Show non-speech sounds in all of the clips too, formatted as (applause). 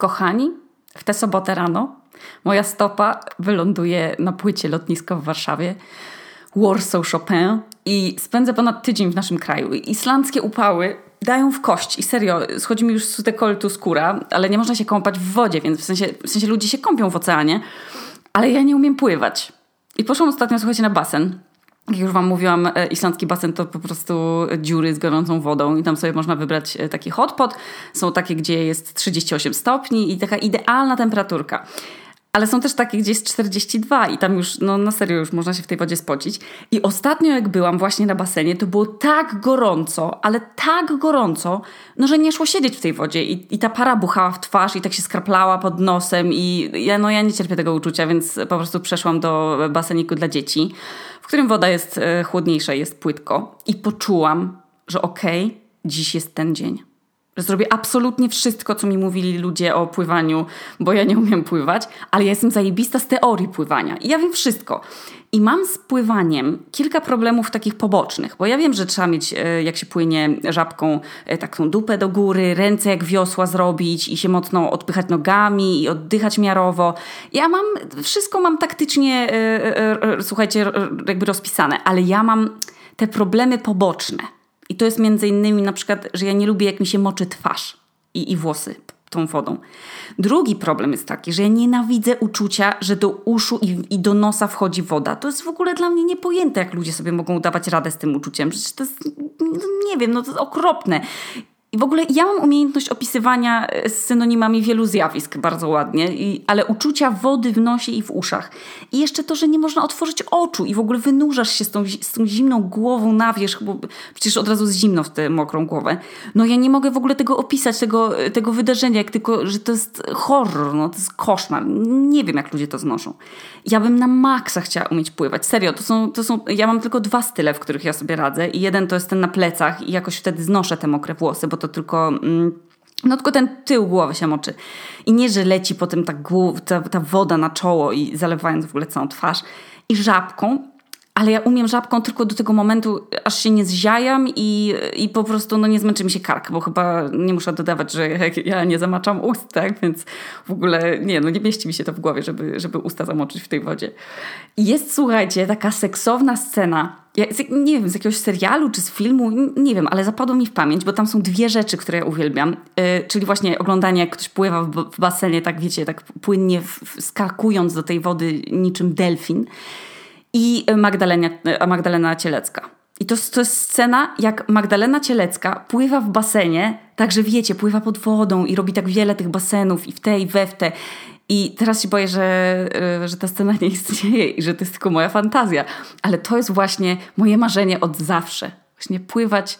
Kochani, w tę sobotę rano moja stopa wyląduje na płycie lotniska w Warszawie. Warsaw Chopin i spędzę ponad tydzień w naszym kraju. Islandzkie upały dają w kość i serio, schodzi mi już z dekoltu skóra, ale nie można się kąpać w wodzie, więc w sensie, w sensie ludzie się kąpią w oceanie, ale ja nie umiem pływać. I poszłam ostatnio, słuchajcie, na basen. Jak już Wam mówiłam, e, islandzki basen to po prostu dziury z gorącą wodą i tam sobie można wybrać e, taki hotpot. Są takie, gdzie jest 38 stopni i taka idealna temperaturka. Ale są też takie, gdzie jest 42 i tam już, no na serio, już można się w tej wodzie spocić. I ostatnio jak byłam właśnie na basenie, to było tak gorąco, ale tak gorąco, no że nie szło siedzieć w tej wodzie. I, i ta para buchała w twarz i tak się skraplała pod nosem i ja, no ja nie cierpię tego uczucia, więc po prostu przeszłam do baseniku dla dzieci, w którym woda jest e, chłodniejsza, jest płytko. I poczułam, że okej, okay, dziś jest ten dzień zrobię absolutnie wszystko, co mi mówili ludzie o pływaniu, bo ja nie umiem pływać, ale ja jestem zajebista z teorii pływania i ja wiem wszystko. I mam z pływaniem kilka problemów takich pobocznych, bo ja wiem, że trzeba mieć, e, jak się płynie żabką, e, taką dupę do góry, ręce jak wiosła zrobić i się mocno odpychać nogami i oddychać miarowo. Ja mam, wszystko mam taktycznie, e, słuchajcie, jakby rozpisane, ale ja mam te problemy poboczne i to jest między innymi na przykład, że ja nie lubię, jak mi się moczy twarz i, i włosy tą wodą. Drugi problem jest taki, że ja nienawidzę uczucia, że do uszu i, i, do nosa wchodzi woda. To jest w ogóle dla mnie niepojęte, jak ludzie sobie mogą dawać radę z tym uczuciem. Przecież to jest, nie wiem, no to jest okropne. I w ogóle ja mam umiejętność opisywania e, z synonimami wielu zjawisk bardzo ładnie, i, ale uczucia wody w nosie i w uszach. I jeszcze to, że nie można otworzyć oczu i w ogóle wynurzasz się z tą, z tą zimną głową na wierzch, bo przecież od razu jest zimno w tę mokrą głowę. No ja nie mogę w ogóle tego opisać, tego, tego wydarzenia, jak tylko, że to jest horror, no to jest koszmar. Nie wiem, jak ludzie to znoszą. Ja bym na maksa chciała umieć pływać. Serio, to są, to są, ja mam tylko dwa style, w których ja sobie radzę i jeden to jest ten na plecach i jakoś wtedy znoszę te mokre włosy, bo to tylko... Mm, no tylko ten tył głowy się moczy. I nie, że leci potem ta, głów, ta, ta woda na czoło i zalewając w ogóle całą twarz. I żabką ale ja umiem żabką tylko do tego momentu, aż się nie zziajam i, i po prostu no, nie zmęczy mi się kark, bo chyba nie muszę dodawać, że (laughs) ja nie zamaczam ust, tak? Więc w ogóle nie, no nie mieści mi się to w głowie, żeby, żeby usta zamoczyć w tej wodzie. Jest, słuchajcie, taka seksowna scena, nie wiem, z jakiegoś serialu czy z filmu, nie wiem, ale zapadło mi w pamięć, bo tam są dwie rzeczy, które ja uwielbiam. Yy, czyli właśnie oglądanie, jak ktoś pływa w, w basenie, tak wiecie, tak płynnie skakując do tej wody niczym delfin i Magdalena, Magdalena Cielecka. I to, to jest scena, jak Magdalena Cielecka pływa w basenie, także wiecie, pływa pod wodą i robi tak wiele tych basenów i w te i we w te. I teraz się boję, że, e, że ta scena nie istnieje i że to jest tylko moja fantazja. Ale to jest właśnie moje marzenie od zawsze. Właśnie pływać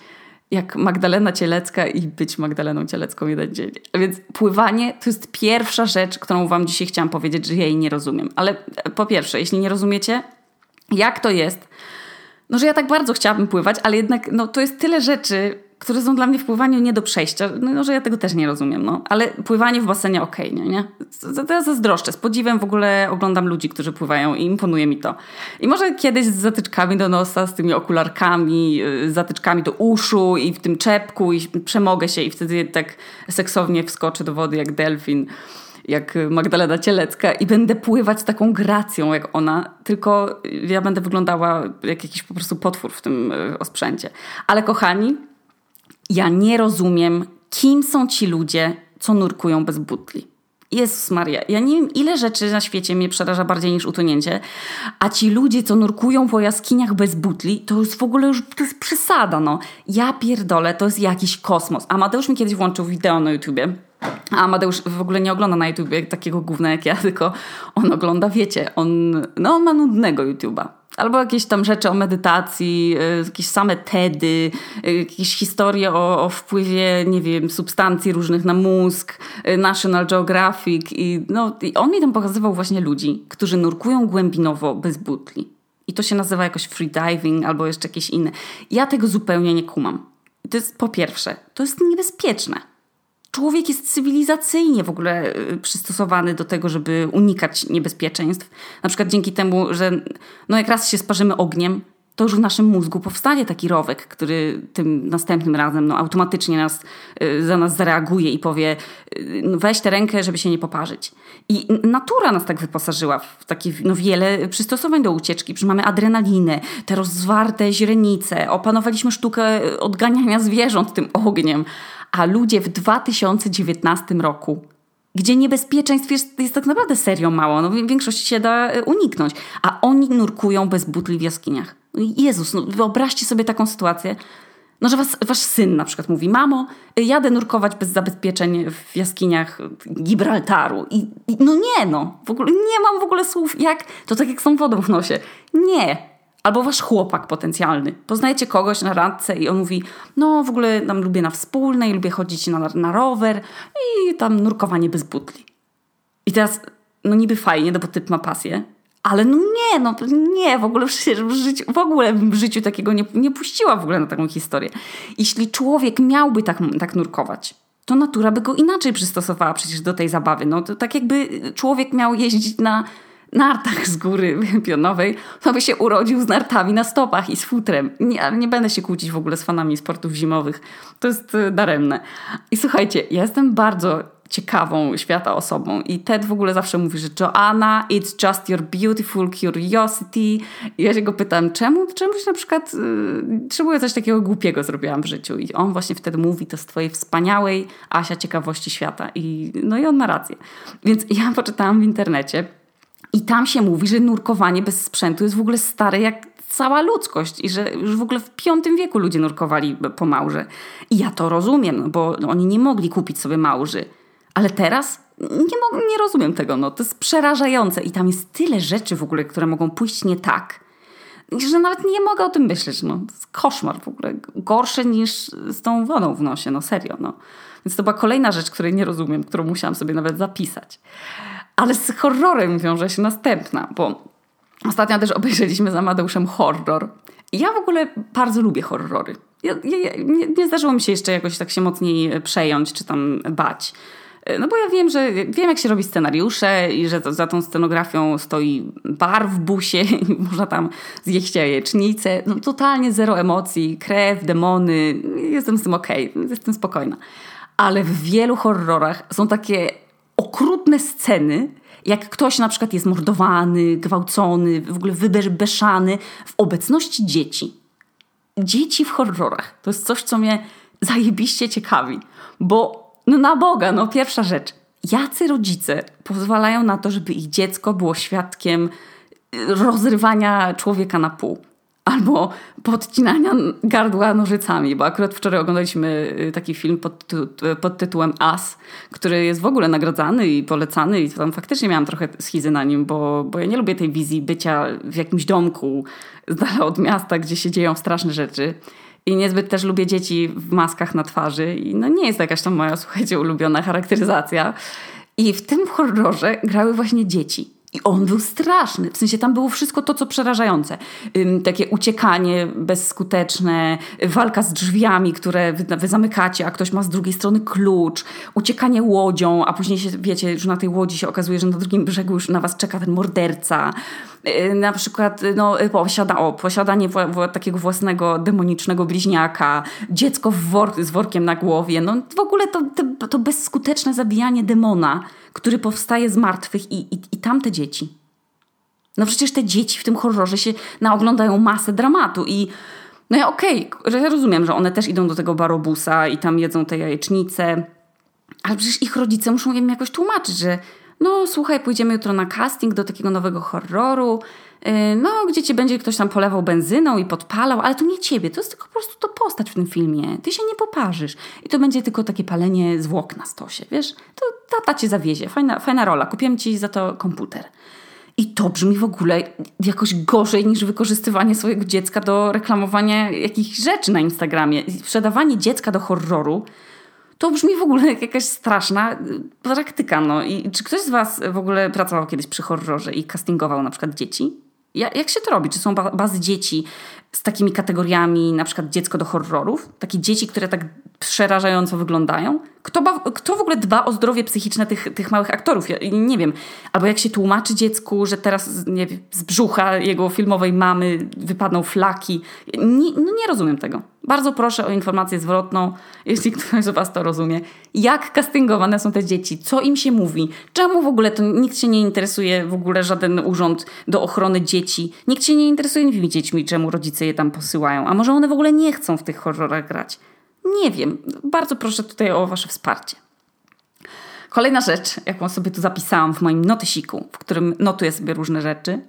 jak Magdalena Cielecka i być Magdaleną Cielecką jeden dzień. A więc pływanie to jest pierwsza rzecz, którą wam dzisiaj chciałam powiedzieć, że ja jej nie rozumiem. Ale e, po pierwsze, jeśli nie rozumiecie, jak to jest, no że ja tak bardzo chciałabym pływać, ale jednak no, to jest tyle rzeczy, które są dla mnie w pływaniu nie do przejścia, no, że ja tego też nie rozumiem, no. Ale pływanie w basenie okej, okay, nie, nie? Ja zazdroszczę. Z podziwem w ogóle oglądam ludzi, którzy pływają i imponuje mi to. I może kiedyś z zatyczkami do nosa, z tymi okularkami, z zatyczkami do uszu i w tym czepku i przemogę się i wtedy tak seksownie wskoczę do wody jak delfin jak Magdalena Cielecka i będę pływać taką gracją jak ona, tylko ja będę wyglądała jak jakiś po prostu potwór w tym e, osprzęcie. Ale kochani, ja nie rozumiem, kim są ci ludzie, co nurkują bez butli. Jezus Maria, ja nie wiem, ile rzeczy na świecie mnie przeraża bardziej niż utonięcie, a ci ludzie, co nurkują po jaskiniach bez butli, to jest w ogóle już, to jest przesada, no. Ja pierdolę, to jest jakiś kosmos. Amadeusz mi kiedyś włączył wideo na YouTubie, a Amadeusz w ogóle nie ogląda na YouTubie takiego gówna jak ja, (laughs) tylko on ogląda, wiecie, on, no on ma nudnego YouTube'a. Albo jakieś tam rzeczy o medytacji, y, jakieś same TEDy, y, jakieś historie o, o wpływie, nie wiem, substancji różnych na mózg, y, National Geographic i, no, i on mi tam pokazywał właśnie ludzi, którzy nurkują głębinowo bez butli. I to się nazywa jakoś freediving albo jeszcze jakieś inne. Ja tego zupełnie nie kumam. To jest po pierwsze, to jest niebezpieczne człowiek jest cywilizacyjnie w ogóle y, przystosowany do tego, żeby unikać niebezpieczeństw. Na przykład dzięki temu, że no jak raz się sparzymy ogniem, to już w naszym mózgu powstanie taki rowek, który tym następnym razem no, automatycznie nas, y, za nas zareaguje i powie y, no, weź tę rękę, żeby się nie poparzyć. I natura nas tak wyposażyła w takie no, wiele przystosowań do ucieczki. Przecież mamy adrenalinę, te rozwarte źrenice, opanowaliśmy sztukę odganiania zwierząt tym ogniem. A ludzie w 2019 roku gdzie niebezpieczeństw jest, jest tak naprawdę serio mało. No, większość się da y, uniknąć. A oni nurkują bez butli w jaskiniach. No Jezus, no wyobraźcie sobie taką sytuację, no, że was, wasz syn na przykład mówi, mamo, jadę nurkować bez zabezpieczeń w jaskiniach Gibraltaru. I, I, no nie no, w ogóle nie mam w ogóle słów, jak, to tak jak są wodą w nosie. Nie. Albo wasz chłopak potencjalny. Poznajecie kogoś na randce i on mówi, no w ogóle tam lubię na wspólnej, lubię chodzić na, na rower i tam nurkowanie bez butli. I teraz, no niby fajnie, no bo typ ma pasję, ale no nie, no nie, w ogóle przecież w życiu, w ogóle w życiu takiego nie, nie puściła w ogóle na taką historię. Jeśli człowiek miałby tak, tak nurkować, to natura by go inaczej przystosowała przecież do tej zabawy. No to tak jakby człowiek miał jeździć na nartach z góry (laughs) pionowej, to by się urodził z nartami na stopach i z futrem. Nie, nie będę się kłócić w ogóle z fanami sportów zimowych. To jest e, daremne. I słuchajcie, ja jestem bardzo ciekawą świata osobą. I Ted w ogóle zawsze mówi, że Joanna, it's just your beautiful curiosity. I ja się go pytam, czemu? Czemuś na przykład, yy, czemu ja coś takiego głupiego zrobiłam w życiu? I on właśnie wtedy mówi to z twojej wspaniałej Asia ciekawości świata. I, no i on ma rację. Więc ja (laughs) poczytałam w internecie i tam się mówi, że nurkowanie bez sprzętu jest w ogóle stare jak cała ludzkość i że już w ogóle w V wieku ludzie nurkowali po małże. I ja to rozumiem, no bo oni nie mogli kupić sobie małży. Ale teraz nie, nie rozumiem tego. No. To jest przerażające i tam jest tyle rzeczy w ogóle, które mogą pójść nie tak, że nawet nie mogę o tym myśleć. No. To jest koszmar w ogóle. Gorsze niż z tą wodą w nosie, no serio. No. Więc to była kolejna rzecz, której nie rozumiem, którą musiałam sobie nawet zapisać. Ale z horrorem wiąże się następna, bo ostatnio też obejrzeliśmy z Amadeuszem horror. Ja w ogóle bardzo lubię horrory. Ja, ja, nie, nie zdarzyło mi się jeszcze jakoś tak się mocniej przejąć czy tam bać. No bo ja wiem, że wiem, jak się robi scenariusze i że to, za tą scenografią stoi bar w busie (laughs) i można tam zjeść jajecznicę. No, totalnie zero emocji, krew, demony. Jestem z tym okej, okay, jestem spokojna. Ale w wielu horrorach są takie okrutne sceny, jak ktoś na przykład jest mordowany, gwałcony, w ogóle wybeszany w obecności dzieci. Dzieci w horrorach to jest coś, co mnie zajebiście ciekawi, bo no na Boga, no pierwsza rzecz. Jacy rodzice pozwalają na to, żeby ich dziecko było świadkiem rozrywania człowieka na pół? Albo podcinania gardła nożycami, bo akurat wczoraj oglądaliśmy y, taki film pod, pod tytułem As, który jest w ogóle nagradzany i polecany i tam faktycznie miałam trochę schizy na nim, bo, bo ja nie lubię tej wizji bycia w jakimś domku z dala od miasta, gdzie się dzieją straszne rzeczy. I niezbyt też lubię dzieci w maskach na twarzy. I no nie jest to jakaś tam moja, słuchajcie, ulubiona charakteryzacja. I w tym horrorze grały właśnie dzieci. I on był straszny. W sensie tam było wszystko to, co przerażające. Ym, takie uciekanie bezskuteczne, walka z drzwiami, które wy, wy, zamykacie, a ktoś ma z drugiej strony klucz, uciekanie łodzią, a później się, wiecie, już na tej łodzi się okazuje, że na drugim brzegu już na was czeka ten morderca. Yy, na przykład no, y, posiada, o, posiadanie takiego własnego demonicznego bliźniaka, dziecko wor z workiem na głowie. No w ogóle to, to, to bezskuteczne zabijanie demona który powstaje z martwych i, i, i tamte dzieci. No przecież te dzieci w tym horrorze się naoglądają masę dramatu i no ja okej, okay, ja rozumiem, że one też idą do tego barobusa i tam jedzą te jajecznice, ale przecież ich rodzice muszą im jakoś tłumaczyć, że no słuchaj, pójdziemy jutro na casting do takiego nowego horroru, no, gdzie ci będzie ktoś tam polewał benzyną i podpalał, ale to nie ciebie, to jest tylko po prostu to postać w tym filmie. Ty się nie poparzysz. I to będzie tylko takie palenie zwłok na stosie, wiesz? To tata cię zawiezie. Fajna, fajna rola. Kupiłem ci za to komputer. I to brzmi w ogóle jakoś gorzej niż wykorzystywanie swojego dziecka do reklamowania jakichś rzeczy na Instagramie. Sprzedawanie dziecka do horroru to brzmi w ogóle jak jakaś straszna y, praktyka. No. I czy ktoś z Was w ogóle pracował kiedyś przy horrorze i castingował na przykład dzieci? Jak się to robi? Czy są bazy dzieci z takimi kategoriami, na przykład dziecko do horrorów? Takie dzieci, które tak przerażająco wyglądają? Kto, ba, kto w ogóle dba o zdrowie psychiczne tych, tych małych aktorów? Ja nie wiem. Albo jak się tłumaczy dziecku, że teraz nie wiem, z brzucha jego filmowej mamy wypadną flaki. Nie, no nie rozumiem tego. Bardzo proszę o informację zwrotną, jeśli ktoś z Was to rozumie. Jak castingowane są te dzieci? Co im się mówi? Czemu w ogóle to nikt się nie interesuje, w ogóle żaden urząd do ochrony dzieci? Nikt się nie interesuje tymi dziećmi, czemu rodzice je tam posyłają? A może one w ogóle nie chcą w tych horrorach grać? Nie wiem. Bardzo proszę tutaj o Wasze wsparcie. Kolejna rzecz, jaką sobie tu zapisałam w moim notysiku, w którym notuję sobie różne rzeczy,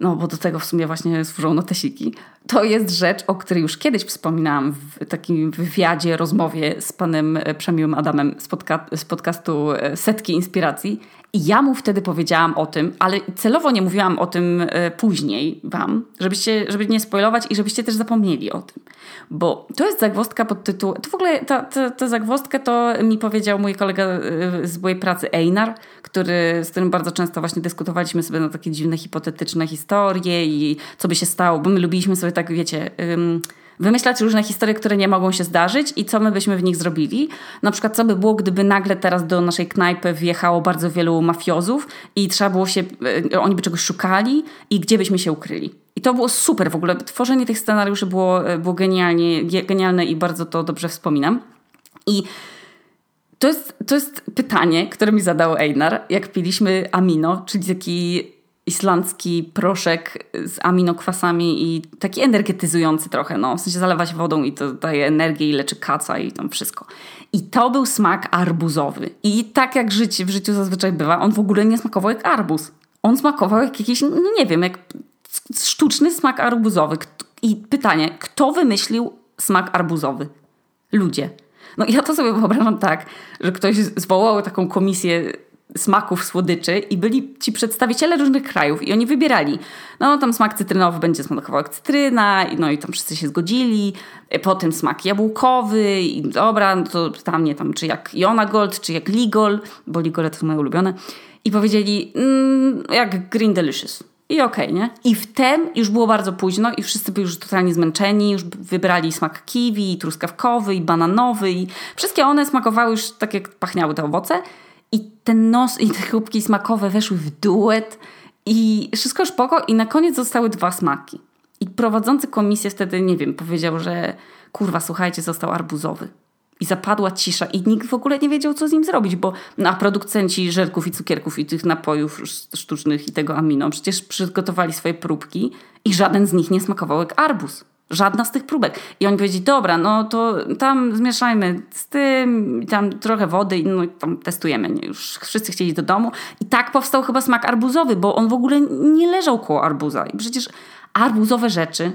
no bo do tego w sumie właśnie służą notesiki, to jest rzecz, o której już kiedyś wspominałam w takim wywiadzie, rozmowie z panem Przemiłym Adamem z, podca- z podcastu e, Setki Inspiracji. I ja mu wtedy powiedziałam o tym, ale celowo nie mówiłam o tym e, później wam, żebyście, żeby nie spoilować i żebyście też zapomnieli o tym. Bo to jest zagwostka pod tytułem, to w ogóle ta, ta, ta zagwostkę to mi powiedział mój kolega e, z mojej pracy Einar, który, z którym bardzo często właśnie dyskutowaliśmy sobie na takie dziwne, hipotetyczne historie i co by się stało, bo my lubiliśmy sobie tak, wiecie... Ym, wymyślać różne historie, które nie mogą się zdarzyć i co my byśmy w nich zrobili. Na przykład, co by było, gdyby nagle teraz do naszej knajpy wjechało bardzo wielu mafiozów i trzeba było się, e, oni by czegoś szukali i gdzie byśmy się ukryli. I to było super w ogóle. Tworzenie tych scenariuszy było, e, było genialnie, genialne i bardzo to dobrze wspominam. I to jest, to jest pytanie, które mi zadał Einar, jak piliśmy amino, czyli taki islandzki proszek z aminokwasami i taki energetyzujący trochę, no, w sensie zalewa się wodą i to daje energię i leczy kaca i tam wszystko. I to był smak arbuzowy. I tak jak życie w życiu zazwyczaj bywa, on w ogóle nie smakował jak arbuz. On smakował jak jakiś, no nie wiem, jak sztuczny smak arbuzowy. I pytanie, kto wymyślił smak arbuzowy? Ludzie. No ja to sobie wyobrażam tak, że ktoś zwołał taką komisję smaków słodyczy i byli ci przedstawiciele różnych krajów i oni wybierali. No tam smak cytrynowy będzie smakował jak cytryna, no i tam wszyscy się zgodzili. Potem smak jabłkowy i dobra, no to tam nie tam, czy jak Jona Gold, czy jak Ligol, bo Ligole to są moje ulubione. I powiedzieli mm, jak Green Delicious. I okej, okay, nie? I wtem już było bardzo późno i wszyscy byli już totalnie zmęczeni, już wybrali smak kiwi, i truskawkowy, i bananowy i wszystkie one smakowały już tak jak pachniały te owoce. I ten nos i te chrupki smakowe weszły w duet i wszystko już spoko i na koniec zostały dwa smaki. I prowadzący komisję wtedy, nie wiem, powiedział, że kurwa, słuchajcie, został arbuzowy. I zapadła cisza i nikt w ogóle nie wiedział, co z nim zrobić, bo na producenci żelków i cukierków i tych napojów sztucznych i tego amino przecież przygotowali swoje próbki i żaden z nich nie smakował jak arbuz. Żadna z tych próbek. I oni powiedzieli, dobra, no to tam zmieszajmy z tym, tam trochę wody i no, tam testujemy. Już wszyscy chcieli do domu. I tak powstał chyba smak arbuzowy, bo on w ogóle nie leżał koło arbuza. I przecież arbuzowe rzeczy,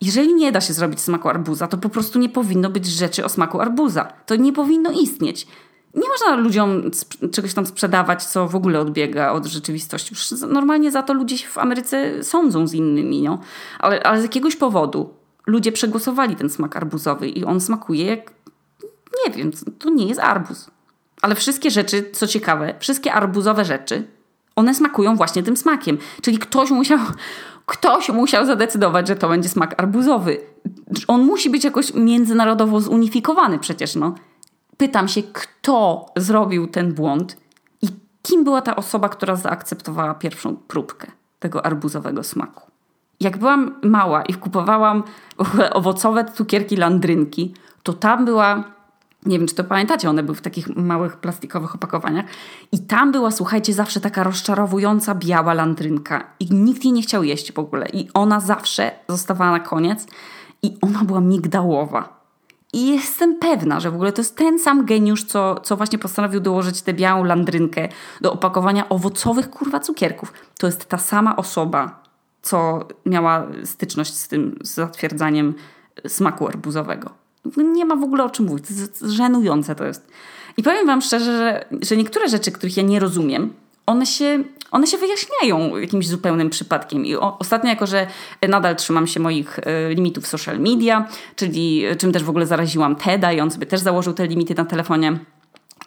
jeżeli nie da się zrobić smaku arbuza, to po prostu nie powinno być rzeczy o smaku arbuza. To nie powinno istnieć. Nie można ludziom czegoś tam sprzedawać, co w ogóle odbiega od rzeczywistości. Normalnie za to ludzie w Ameryce sądzą z innymi, no. ale, ale z jakiegoś powodu ludzie przegłosowali ten smak arbuzowy i on smakuje jak, nie wiem, to nie jest arbuz. Ale wszystkie rzeczy, co ciekawe, wszystkie arbuzowe rzeczy, one smakują właśnie tym smakiem. Czyli ktoś musiał, (laughs) ktoś musiał zadecydować, że to będzie smak arbuzowy. On musi być jakoś międzynarodowo zunifikowany przecież, no pytam się, kto zrobił ten błąd i kim była ta osoba, która zaakceptowała pierwszą próbkę tego arbuzowego smaku. Jak byłam mała i kupowałam (laughs) owocowe cukierki landrynki, to tam była, nie wiem czy to pamiętacie, one były w takich małych plastikowych opakowaniach i tam była, słuchajcie, zawsze taka rozczarowująca biała landrynka i nikt jej nie chciał jeść w ogóle i ona zawsze zostawała na koniec i ona była migdałowa. I jestem pewna, że w ogóle to jest ten sam geniusz, co, co właśnie postanowił dołożyć tę białą landrynkę do opakowania owocowych kurwa cukierków. To jest ta sama osoba, co miała styczność z tym z zatwierdzaniem smaku arbuzowego. Nie ma w ogóle o czym mówić. Żenujące to jest. I powiem Wam szczerze, że, że niektóre rzeczy, których ja nie rozumiem, one się, one się wyjaśniają jakimś zupełnym przypadkiem. I o, ostatnio, jako że nadal trzymam się moich y, limitów social media, czyli czym też w ogóle zaraziłam Teda i on sobie też założył te limity na telefonie.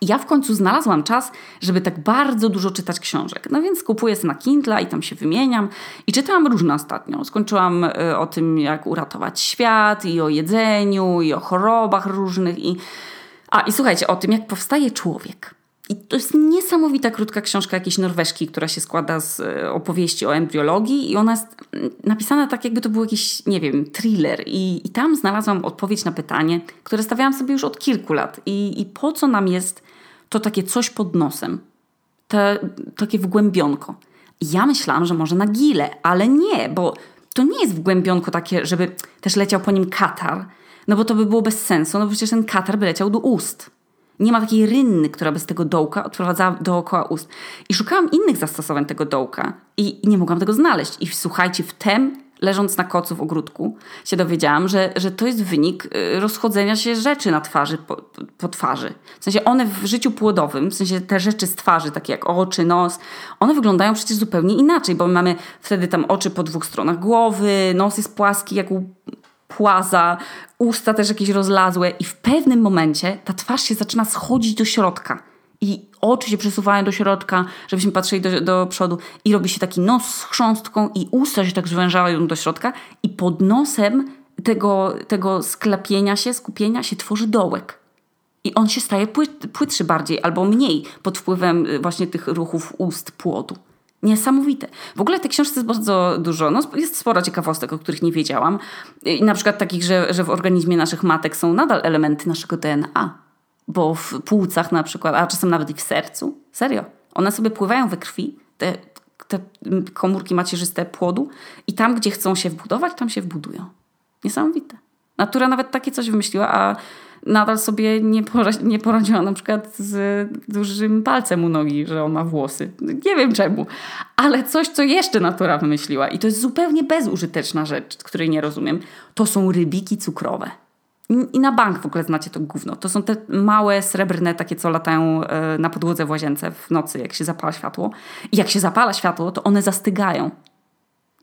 I ja w końcu znalazłam czas, żeby tak bardzo dużo czytać książek. No więc kupuję sobie na Kindle i tam się wymieniam. I czytałam różne ostatnio. Skończyłam y, o tym, jak uratować świat, i o jedzeniu, i o chorobach różnych. I... A, i słuchajcie, o tym, jak powstaje człowiek. I to jest niesamowita krótka książka jakiejś norweżki, która się składa z e, opowieści o embriologii i ona jest napisana tak, jakby to był jakiś, nie wiem, thriller. I, i tam znalazłam odpowiedź na pytanie, które stawiałam sobie już od kilku lat. I, i po co nam jest to takie coś pod nosem? Te, takie wgłębionko. Ja myślałam, że może na gile, ale nie, bo to nie jest wgłębionko takie, żeby też leciał po nim katar, no bo to by było bez sensu, no bo przecież ten katar by leciał do ust. Nie ma takiej rynny, która by z tego dołka odprowadzała dookoła ust. I szukałam innych zastosowań tego dołka i, nie mogłam tego znaleźć. I słuchajcie, wtem leżąc na kocu w ogródku, się dowiedziałam, że, że to jest wynik y, rozchodzenia się rzeczy na twarzy, po, po, twarzy. W sensie one w życiu płodowym, w sensie te rzeczy z twarzy, takie jak oczy, nos, one wyglądają przecież zupełnie inaczej, bo my mamy wtedy tam oczy po dwóch stronach głowy, nos jest płaski jak u płaza, usta też jakieś rozlazłe i w pewnym momencie ta twarz się zaczyna schodzić do środka i oczy się przesuwają do środka, żebyśmy patrzyli do, do przodu i robi się taki nos z chrząstką i usta się tak zwężają do środka i pod nosem tego, tego sklepienia się, skupienia się tworzy dołek. I on się staje płytszy bardziej albo mniej pod wpływem y, właśnie tych ruchów ust, płodu. Niesamowite. W ogóle tej książce jest bardzo dużo. No, jest sporo ciekawostek, o których nie wiedziałam. I na przykład takich, że, że w organizmie naszych matek są nadal elementy naszego DNA. Bo w płucach na przykład, a czasem nawet i w sercu. Serio. One sobie pływają we krwi, te, te komórki macierzyste płodu i tam, gdzie chcą się wbudować, tam się wbudują. Niesamowite. Natura nawet takie coś wymyśliła, a nadal sobie nie, pora- nie poradziła na przykład z dużym palcem u nogi, że on ma włosy. Nie wiem czemu. Ale coś, co jeszcze natura wymyśliła i to jest zupełnie bezużyteczna rzecz, której nie rozumiem, to są rybiki cukrowe. I na bank w ogóle znacie to gówno. To są te małe, srebrne, takie, co latają e, na podłodze w łazience w nocy, jak się zapala światło. I jak się zapala światło, to one zastygają.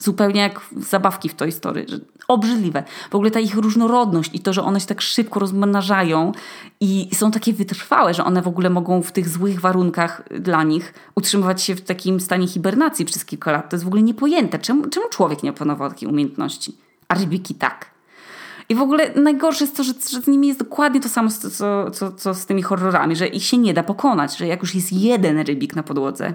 Zupełnie jak zabawki w tej Story. Obrzydliwe. W ogóle ta ich różnorodność i to, że one się tak szybko rozmnażają i są takie wytrwałe, że one w ogóle mogą w tych złych warunkach dla nich utrzymywać się w takim stanie hibernacji przez kilka lat. To jest w ogóle niepojęte. Czemu, czemu człowiek nie opanował takiej umiejętności? A rybiki tak. I w ogóle najgorsze jest to, że, że z nimi jest dokładnie to samo, co, co, co z tymi horrorami, że ich się nie da pokonać, że jak już jest jeden rybik na podłodze,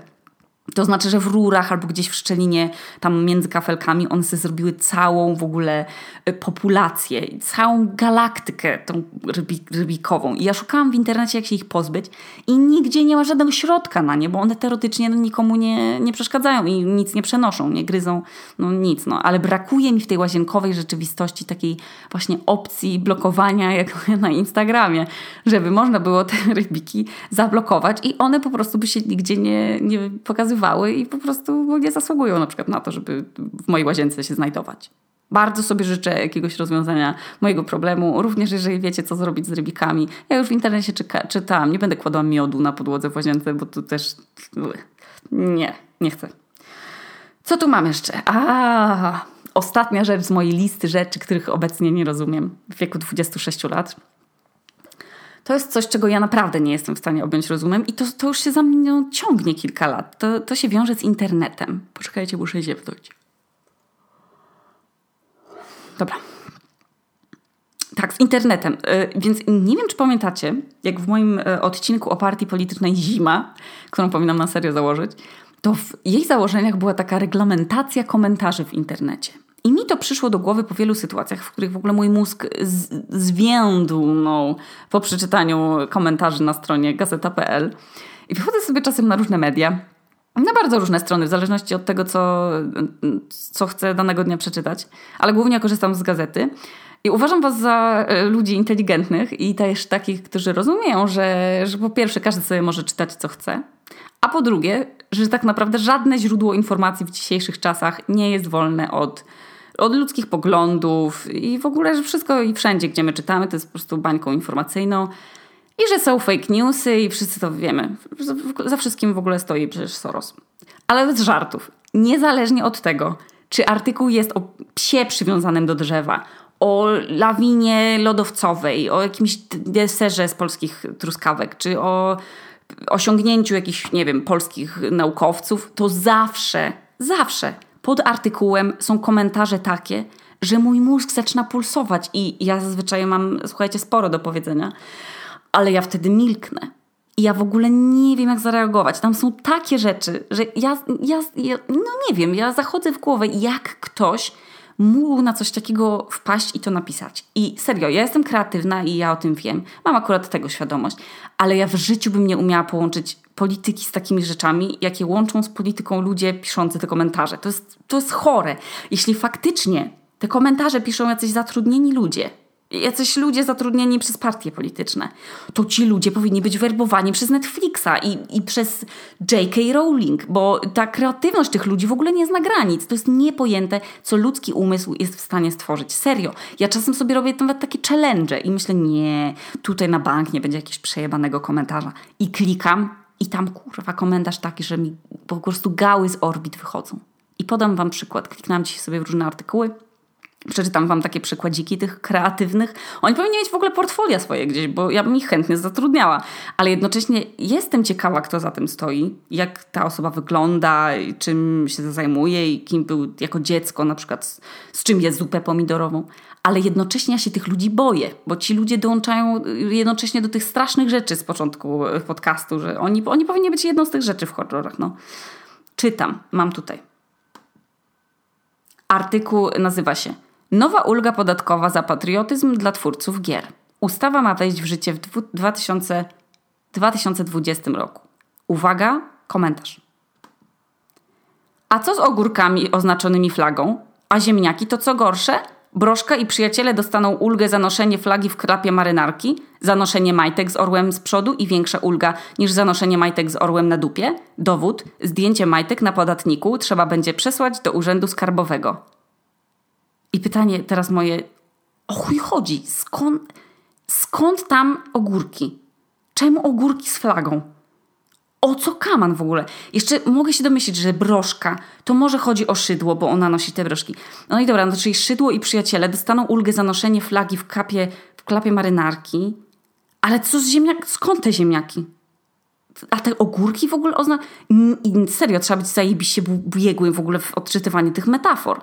to znaczy, że w rurach albo gdzieś w szczelinie, tam między kafelkami, one sobie zrobiły całą w ogóle y, populację, całą galaktykę tą rybikową. I ja szukałam w internecie, jak się ich pozbyć i nigdzie nie ma żadnego środka na nie, bo one teoretycznie no, nikomu nie, nie przeszkadzają i nic nie przenoszą, nie gryzą, no nic. No. Ale brakuje mi w tej łazienkowej rzeczywistości takiej właśnie opcji blokowania, (laughs) jak na Instagramie, żeby można było te rybiki zablokować i one po prostu by się nigdzie nie, nie pokazywały i po prostu nie zasługują na przykład na to, żeby w mojej łazience się znajdować. Bardzo sobie życzę jakiegoś rozwiązania mojego problemu, również jeżeli wiecie, co zrobić z rybikami. Ja już w internecie czyka, czytałam, nie będę kładła miodu na podłodze w łazience, bo tu też... Nie, nie chcę. Co tu mam jeszcze? A, ostatnia rzecz z mojej listy rzeczy, których obecnie nie rozumiem w wieku 26 lat to jest coś, czego ja naprawdę nie jestem w stanie objąć rozumem i to, to już się za mną ciągnie kilka lat. To, to się wiąże z internetem. Poczekajcie, muszę ziewnąć. Dobra. Tak, z internetem. E, więc nie wiem, czy pamiętacie, jak w moim e, odcinku o partii politycznej Zima, którą powinnam na serio założyć, to w jej założeniach była taka reglamentacja komentarzy w internecie. I mi to przyszło do głowy po wielu sytuacjach, w których w ogóle mój mózg no, po przeczytaniu komentarzy na stronie gazeta.pl. I wychodzę sobie czasem na różne media, na bardzo różne strony, w zależności od tego, co, co chcę danego dnia przeczytać, ale głównie korzystam z gazety. I uważam Was za e, ludzi inteligentnych i też takich, którzy rozumieją, że, że po pierwsze każdy sobie może czytać co chce, a po drugie, że tak naprawdę żadne źródło informacji w dzisiejszych czasach nie jest wolne od od ludzkich poglądów i w ogóle, że wszystko i wszędzie, gdzie my czytamy, to jest po prostu bańką informacyjną. I że są fake newsy i wszyscy to wiemy. Za wszystkim w ogóle stoi przecież Soros. Ale bez żartów. Niezależnie od tego, czy artykuł jest o psie przywiązanym do drzewa, o lawinie lodowcowej, o jakimś deserze z polskich truskawek, czy o osiągnięciu jakichś, nie wiem, polskich naukowców, to zawsze, zawsze pod artykułem są komentarze takie, że mój mózg zaczyna pulsować i ja zazwyczaj mam, słuchajcie, sporo do powiedzenia, ale ja wtedy milknę. I ja w ogóle nie wiem, jak zareagować. Tam są takie rzeczy, że ja, ja, ja no nie wiem, ja zachodzę w głowę, jak ktoś mógł na coś takiego wpaść i to napisać. I serio, ja jestem kreatywna i ja o tym wiem. Mam akurat tego świadomość, ale ja w życiu bym nie umiała połączyć polityki z takimi rzeczami, jakie łączą z polityką ludzie piszący te komentarze. To jest, to jest chore. Jeśli faktycznie te komentarze piszą jacyś zatrudnieni ludzie, jacyś ludzie zatrudnieni przez partie polityczne, to ci ludzie powinni być werbowani przez Netflixa i, i przez J.K. Rowling, bo ta kreatywność tych ludzi w ogóle nie zna granic. To jest niepojęte, co ludzki umysł jest w stanie stworzyć. Serio. Ja czasem sobie robię nawet takie challenge i myślę, nie, tutaj na bank nie będzie jakiegoś przejebanego komentarza. I klikam i tam kurwa komentarz taki, że mi po prostu gały z orbit wychodzą. I podam wam przykład. Kliknęłam dzisiaj sobie w różne artykuły Przeczytam wam takie przykładziki tych kreatywnych. Oni powinni mieć w ogóle portfolio swoje gdzieś, bo ja bym ich chętnie zatrudniała. Ale jednocześnie jestem ciekawa, kto za tym stoi, jak ta osoba wygląda, czym się zajmuje i kim był jako dziecko, na przykład z, z czym jest zupę pomidorową. Ale jednocześnie ja się tych ludzi boję, bo ci ludzie dołączają jednocześnie do tych strasznych rzeczy z początku podcastu, że oni, oni powinni być jedną z tych rzeczy w horrorach. No. Czytam, mam tutaj. Artykuł nazywa się Nowa ulga podatkowa za patriotyzm dla twórców gier. Ustawa ma wejść w życie w 2000, 2020 roku. Uwaga, komentarz. A co z ogórkami oznaczonymi flagą? A ziemniaki to co gorsze? Broszka i przyjaciele dostaną ulgę za noszenie flagi w klapie marynarki, za noszenie majtek z orłem z przodu i większa ulga niż za noszenie majtek z orłem na dupie. Dowód: zdjęcie majtek na podatniku trzeba będzie przesłać do urzędu skarbowego. I pytanie teraz moje, o chuj chodzi? Skąd, skąd tam ogórki? Czemu ogórki z flagą? O co kaman w ogóle? Jeszcze mogę się domyślić, że broszka to może chodzi o szydło, bo ona nosi te broszki. No i dobra, no czyli szydło i przyjaciele dostaną ulgę za noszenie flagi w, kapie, w klapie marynarki. Ale co z ziemniak? Skąd te ziemniaki? A te ogórki w ogóle oznacza... Serio, trzeba być zajebiście biegłym w ogóle w odczytywaniu tych metafor.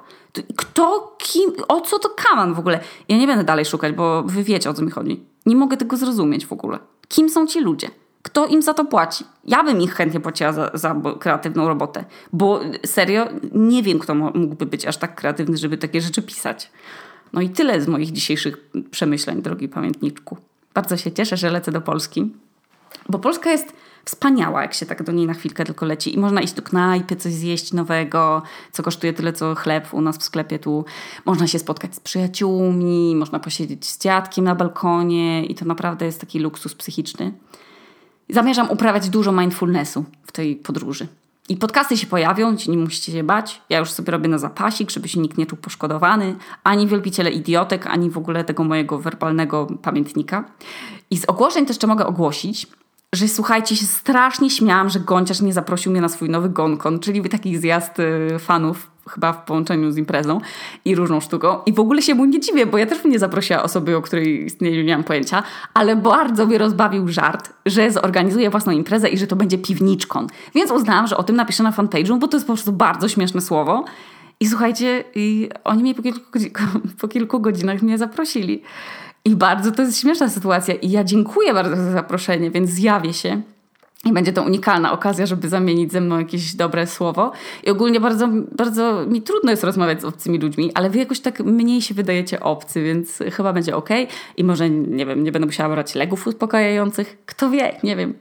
Kto, kim, o co to kaman w ogóle? Ja nie będę dalej szukać, bo wy wiecie o co mi chodzi. Nie mogę tego zrozumieć w ogóle. Kim są ci ludzie? Kto im za to płaci? Ja bym ich chętnie płaciła za, za kreatywną robotę, bo serio nie wiem, kto mógłby być aż tak kreatywny, żeby takie rzeczy pisać. No i tyle z moich dzisiejszych przemyśleń, drogi pamiętniczku. Bardzo się cieszę, że lecę do Polski, bo Polska jest wspaniała, jak się tak do niej na chwilkę tylko leci i można iść do knajpy, coś zjeść nowego, co kosztuje tyle co chleb u nas w sklepie tu. Można się spotkać z przyjaciółmi, można posiedzieć z dziadkiem na balkonie i to naprawdę jest taki luksus psychiczny. Zamierzam uprawiać dużo mindfulnessu w tej podróży. I podcasty się pojawią, nie musicie się bać. Ja już sobie robię na zapasik, żeby się nikt nie czuł poszkodowany. Ani wielbiciele idiotek, ani w ogóle tego mojego werbalnego pamiętnika. I z ogłoszeń też jeszcze mogę ogłosić, że słuchajcie, się strasznie śmiałam, że Gonciarz nie zaprosił mnie na swój nowy Gonkon, czyli taki zjazd y, fanów chyba w połączeniu z imprezą i różną sztuką. I w ogóle się mu nie dziwię, bo ja też bym nie zaprosiła osoby, o której istnieniu nie mam pojęcia, ale bardzo mnie rozbawił żart, że zorganizuje własną imprezę i że to będzie piwniczkon. Więc uznałam, że o tym napiszę na fanpage'u, bo to jest po prostu bardzo śmieszne słowo. I słuchajcie, i oni mnie po kilku, (laughs) po kilku godzinach mnie zaprosili. I bardzo to jest śmieszna sytuacja i ja dziękuję bardzo za zaproszenie, więc zjawię się. I będzie to unikalna okazja, żeby zamienić ze mną jakieś dobre słowo. I ogólnie bardzo, bardzo mi trudno jest rozmawiać z obcymi ludźmi, ale wy jakoś tak mniej się wydajecie obcy, więc chyba będzie ok. I może, nie wiem, nie będę musiała brać legów uspokajających. Kto wie, nie wiem.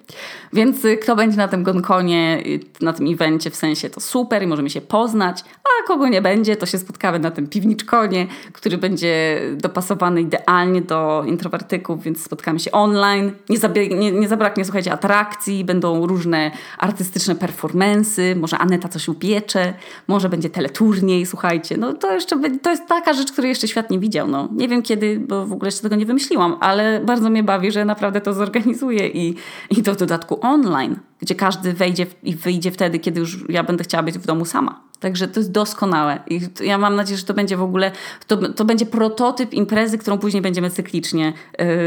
Więc y, kto będzie na tym gonkonie, y, na tym evencie, w sensie to super i możemy się poznać. A kogo nie będzie, to się spotkamy na tym piwniczkonie, który będzie dopasowany idealnie do introwertyków, więc spotkamy się online. Nie, nie, nie zabraknie, słuchajcie, atrakcji, będą różne artystyczne performensy, może Aneta coś upiecze, może będzie teleturniej, słuchajcie. No to jeszcze to jest taka rzecz, której jeszcze świat nie widział. No. Nie wiem kiedy, bo w ogóle jeszcze tego nie wymyśliłam, ale bardzo mnie bawi, że naprawdę to zorganizuję i, i to w dodatku online, gdzie każdy wejdzie i wyjdzie wtedy, kiedy już ja będę chciała być w domu sama. Także to jest doskonałe. I ja mam nadzieję, że to będzie w ogóle, to, to będzie prototyp imprezy, którą później będziemy cyklicznie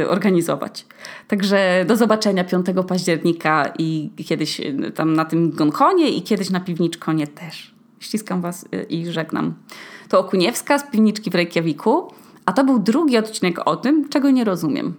y, organizować. Także do zobaczenia 5 października i kiedyś y, tam na tym Gonkonie i kiedyś na Piwniczkonie też. Ściskam Was y, i żegnam. To Okuniewska z Piwniczki w Reykjaviku, a to był drugi odcinek o tym, czego nie rozumiem.